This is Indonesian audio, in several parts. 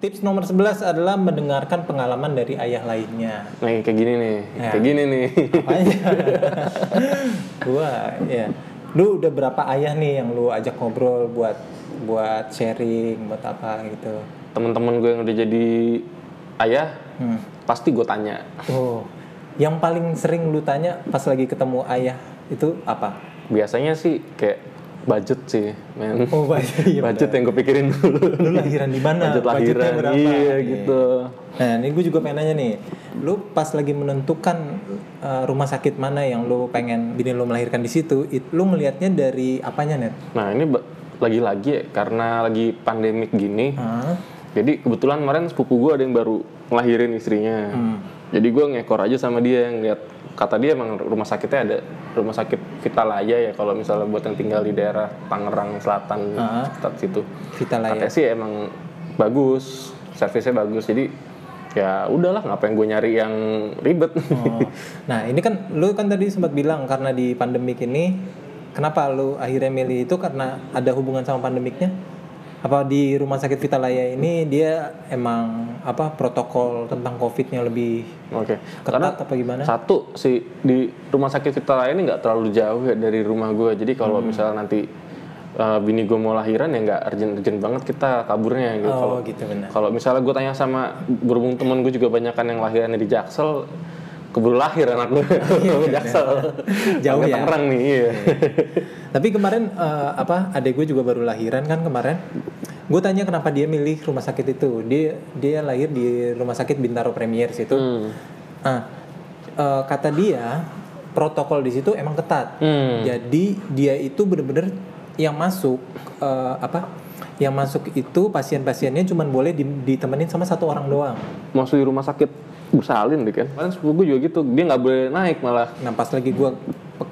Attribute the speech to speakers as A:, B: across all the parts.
A: Tips nomor 11 adalah mendengarkan pengalaman dari ayah lainnya.
B: Nih kayak gini nih,
A: Ya.
B: kayak gini nih.
A: Apanya? gua ya. Lu udah berapa ayah nih yang lu ajak ngobrol buat buat sharing, buat apa gitu.
B: Temen-temen gue yang udah jadi ayah,
A: Hmm.
B: pasti gue tanya.
A: Oh. Yang paling sering lu tanya pas lagi ketemu ayah itu apa?
B: Biasanya sih kayak budget sih, men.
A: Oh, budget, iya
B: budget yang gue pikirin dulu.
A: Lu lahiran di mana?
B: Budget lahiran,
A: berapa?
B: iya gitu.
A: Nah, ini gue juga pengen nanya nih. Lu pas lagi menentukan uh, rumah sakit mana yang lu pengen bini lu melahirkan di situ, it, lu ngelihatnya dari apanya, Net?
B: Nah ini lagi-lagi ya, karena lagi pandemik gini, jadi kebetulan kemarin sepupu gue ada yang baru ngelahirin istrinya.
A: Hmm.
B: Jadi gue ngekor aja sama dia yang lihat kata dia emang rumah sakitnya ada rumah sakit Vitalaya ya kalau misalnya buat yang tinggal di daerah Tangerang Selatan
A: Ah.
B: sekitar situ.
A: Vitalaya.
B: Katanya sih emang bagus, servisnya bagus. Jadi ya udahlah ngapain gue nyari yang ribet.
A: Oh. Nah, ini kan lu kan tadi sempat bilang karena di pandemik ini kenapa lu akhirnya milih itu karena ada hubungan sama pandemiknya? Apa di rumah sakit Vitalaya ini dia emang apa protokol tentang Covid-nya lebih
B: Oke.
A: ketat apa gimana?
B: Satu sih di rumah sakit Vitalaya ini nggak terlalu jauh ya dari rumah gue. Jadi kalau
A: Hmm.
B: misalnya nanti uh, bini gue mau lahiran ya nggak urgent-urgent banget kita kaburnya gitu. Kalau
A: Oh, gitu benar.
B: kalau misalnya gue tanya sama berhubung temen gue juga banyak kan yang lahirannya di Jaksel, keburu lahir anak gue di Jaksel.
A: Iya, Jauh
B: Sampai
A: ya?
B: Tangerang nih. Iya.
A: Tapi kemarin eh, apa adek gue juga baru lahiran kan kemarin. Gue tanya kenapa dia milih rumah sakit itu. Dia dia lahir di rumah sakit Bintaro Premier situ.
B: Hmm.
A: Nah, eh, kata dia protokol di situ emang ketat.
B: Hmm.
A: Jadi dia itu bener-bener yang masuk eh, apa? Yang masuk itu pasien-pasiennya cuma boleh di- ditemenin sama satu orang doang.
B: Masuk di rumah sakit bersalin deh kan. Kemarin sepupu gue juga gitu, dia nggak boleh naik malah.
A: Nah pas lagi gua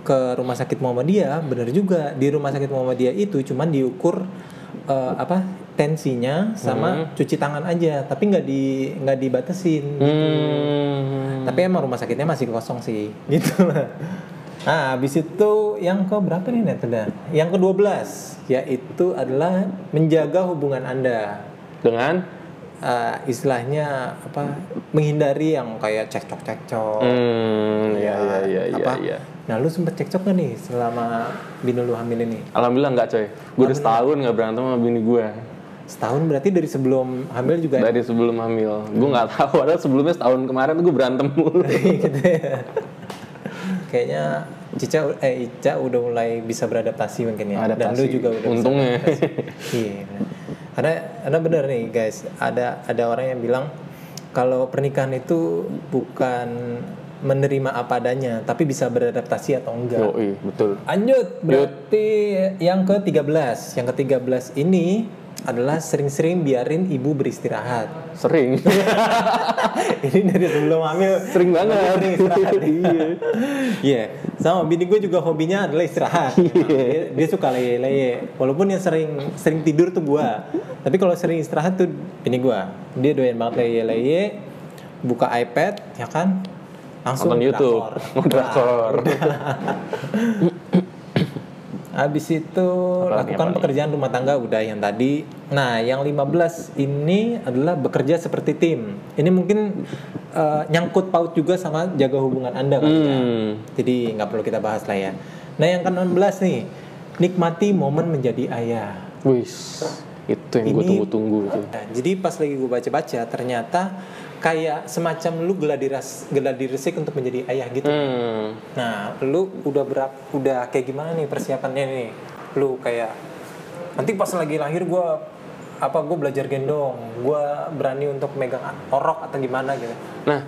A: ke rumah sakit Muhammadiyah, bener juga di rumah sakit Muhammadiyah itu cuman diukur eh, apa tensinya sama cuci tangan aja, tapi nggak di nggak dibatasin.
B: Hmm.
A: Tapi emang rumah sakitnya masih kosong sih, gitu lah. Nah, habis itu yang ke berapa nih net udah? Yang ke 12 yaitu adalah menjaga hubungan Anda.
B: Dengan
A: Eh, istilahnya apa? Menghindari yang kayak cekcok-cekcok.
B: Hmm, iya iya iya iya.
A: apa?
B: iya.
A: Nah, lu sempet cekcok gak nih selama bini lu hamil ini?
B: Alhamdulillah nggak coy. Gue udah setahun nggak berantem sama bini gue.
A: Setahun berarti dari sebelum hamil juga ya?
B: Dari sebelum hamil. Gue nggak tahu. Padahal sebelumnya setahun kemarin tuh gue berantem mulu.
A: gitu ya. Kayaknya Cica eh Ica udah mulai bisa beradaptasi mungkin ya. Dan lu
B: Adaptasi.
A: juga udah
B: Untungnya.
A: Iya. Karena karena bener nih guys, ada ada orang yang bilang kalau pernikahan itu bukan menerima apa adanya, tapi bisa beradaptasi atau enggak.
B: Yoi, betul.
A: Lanjut, berarti yang ke-13. Yang ke-13 ini adalah sering-sering biarin ibu beristirahat.
B: Sering.
A: ini dari sebelum hamil
B: Sering banget.
A: sering istirahat. Iya. Iya. Sama bini gue juga hobinya adalah istirahat. dia, dia suka leye-leye. Walaupun yang sering sering tidur tuh gue. Tapi kalau sering istirahat tuh bini gue. Dia doyan banget leye-leye. Buka iPad, ya kan? Langsung
B: Nonton YouTube.
A: drakor. Habis itu
B: Apa lagi,
A: lakukan pekerjaan rumah tangga udah yang tadi. Nah, yang 15 ini adalah bekerja seperti tim. Ini mungkin eh, nyangkut paut juga sama jaga hubungan Anda kan.
B: Hmm.
A: Jadi nggak perlu kita bahas lah ya. Nah, yang ke-16 nih, nikmati momen menjadi ayah.
B: Wis. Itu yang gue tunggu-tunggu itu.
A: Nah, jadi pas lagi gue baca-baca, ternyata kayak semacam lu geladiras geladiresik untuk menjadi ayah gitu.
B: Hmm.
A: Nah, lu udah berapa udah kayak gimana nih persiapannya nih? Lu kayak nanti pas lagi lahir gua apa gue belajar gendong, gua berani untuk megang orok atau gimana gitu.
B: Nah,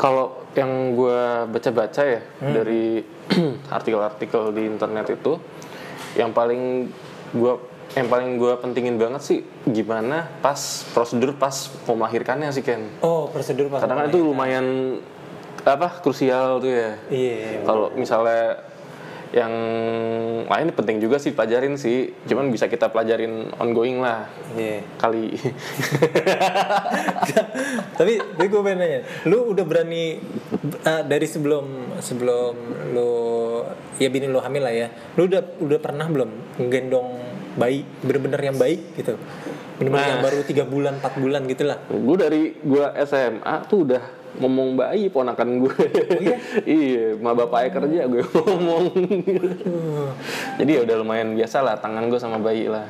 B: kalau yang gue baca-baca ya
A: Hmm.
B: dari artikel-artikel di internet itu, yang paling gue yang paling gue pentingin banget sih gimana pas prosedur pas mau melahirkannya sih Ken.
A: Oh, prosedur pas.
B: Kadang kan itu lumayan apa krusial tuh ya.
A: Iya.
B: Kalau misalnya yang lain penting juga sih pelajarin sih, cuman bisa kita pelajarin ongoing lah
A: Iya.
B: kali.
A: tapi tapi gue pengen nanya, lu udah berani eh, dari sebelum sebelum lu ya bini lu hamil lah ya, lu udah udah pernah belum gendong bayi bener-bener yang baik gitu. Bener-bener
B: Nah.
A: yang baru tiga bulan empat bulan gitu lah
B: gue dari gue SMA tuh udah ngomong bayi ponakan gue
A: iya?
B: iya ma bapaknya kerja gue ngomong. Jadi ya udah lumayan biasa lah tangan gue sama bayi lah.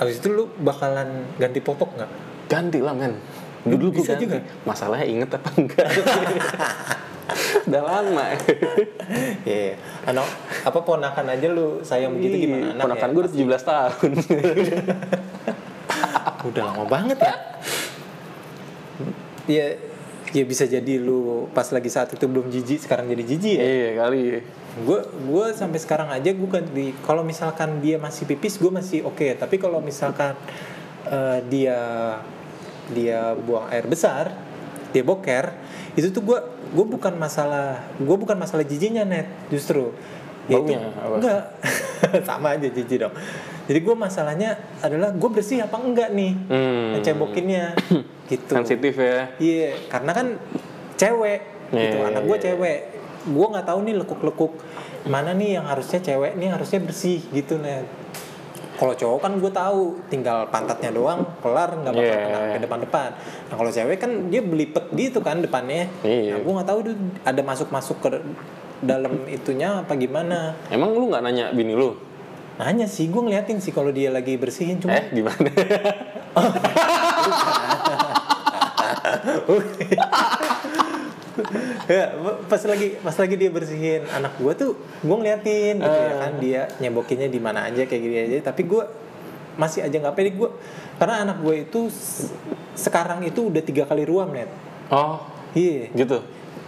A: Habis itu lu bakalan ganti popok nggak?
B: Ganti lah men. Dulu gue ganti.
A: Juga?
B: masalahnya inget apa enggak udah lama
A: Iya, anak apa ponakan aja lu sayang begitu gimana anak
B: Iya, ponakan
A: ya?
B: gue udah 17 tahun
A: Udah lama banget ya. Iya, ya bisa jadi lu pas lagi saat itu belum jijik, sekarang jadi jijik ya.
B: iya kali
A: Gue gue sampai sekarang aja gue ganti. Kalau misalkan dia masih pipis, gue masih oke. Tapi kalau misalkan eh, dia dia buang air besar, dia boker, itu tuh gue gue bukan masalah gue bukan masalah jijiknya net justru.
B: Baunya apa?
A: enggak sama aja jijik dong. Jadi gue masalahnya adalah gue bersih apa enggak nih
B: Hmm.
A: ngecebokinnya gitu.
B: sensitif ya
A: Iya, karena kan cewek gitu.
B: Iya,
A: Anak gue
B: iya.
A: cewek. Gue nggak tahu nih lekuk-lekuk mana nih yang harusnya cewek nih harusnya bersih gitu nih. Kalau cowok kan gue tahu tinggal pantatnya doang kelar nggak bakal
B: Iya.
A: kena ke depan-depan. Nah kalau cewek kan dia belipet gitu kan depannya.
B: Iya.
A: Nah gue nggak tahu tuh ada masuk-masuk ke dalam itunya apa gimana.
B: emang lu nggak nanya bini lu
A: Nanya sih gue ngeliatin sih kalau dia lagi bersihin cuma
B: eh gimana
A: ya pas lagi pas lagi dia bersihin anak gue tuh gue ngeliatin gitu ya kan dia nyebokinnya di mana aja kayak gini aja. Tapi gue masih aja nggak pede gue karena anak gue itu sekarang itu udah tiga kali ruam net.
B: Oh.
A: Iya.
B: Gitu?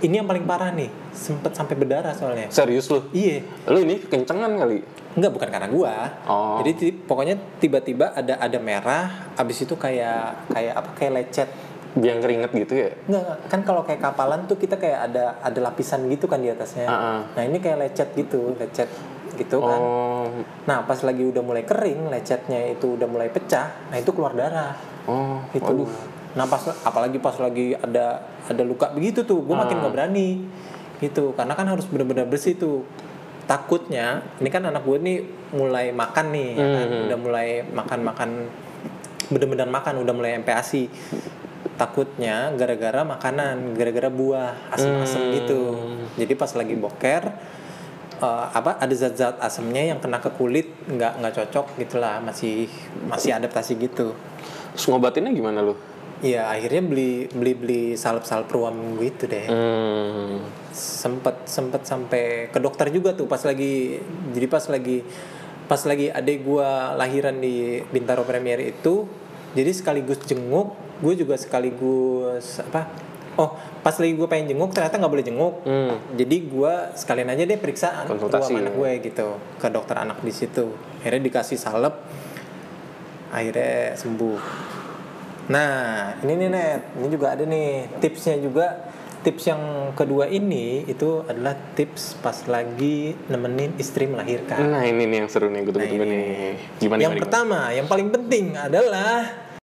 A: Ini yang paling parah nih sempet sampai berdarah soalnya.
B: Serius lu?
A: Iya.
B: Lu ini kekencengan kali?
A: Enggak bukan karena gua.
B: Oh.
A: Jadi pokoknya tiba-tiba ada ada merah, abis itu kayak kayak apa kayak lecet.
B: Biang keringet gitu ya
A: Enggak, kan kalau kayak kapalan tuh kita kayak ada ada lapisan gitu kan di atasnya.
B: Ah, ah.
A: Nah, ini kayak lecet gitu, lecet gitu kan.
B: oh
A: Nah, pas lagi udah mulai kering, lecetnya itu udah mulai pecah, nah itu keluar darah.
B: oh
A: Gitu.
B: waduh
A: Nah, pas apalagi pas lagi ada ada luka begitu tuh, gue
B: Ah.
A: makin nggak berani. Gitu, karena kan harus benar-benar bersih tuh. Takutnya, ini kan anak gue nih mulai makan nih, kan?
B: Hmm.
A: udah mulai makan-makan bener-bener makan, udah mulai MPASI. Takutnya gara-gara makanan, gara-gara buah asam-asam
B: Hmm.
A: gitu. Jadi pas lagi boker eh, apa ada zat-zat asamnya yang kena ke kulit nggak nggak cocok gitulah masih masih adaptasi gitu.
B: terus ngobatinnya gimana lu
A: Iya akhirnya beli beli beli salep salep ruam gitu deh.
B: hmm.
A: Sempet sempet sampai ke dokter juga tuh pas lagi jadi pas lagi pas lagi adik gua lahiran di Bintaro Premier itu jadi sekaligus jenguk gue juga sekaligus apa oh pas lagi gue pengen jenguk ternyata nggak boleh jenguk.
B: Hmm.
A: jadi gua sekalian aja deh periksaan
B: Konsultasi.
A: anak gue gitu ke dokter anak di situ. Akhirnya dikasih salep akhirnya sembuh. Nah ini nih net. Ini juga ada nih tipsnya juga. Tips yang kedua ini itu adalah tips pas lagi nemenin istri melahirkan.
B: Nah ini nih yang seru nih gue tunggu-tunggu
A: Nah,
B: nih. gimana
A: yang
B: gimana,
A: pertama yang paling penting adalah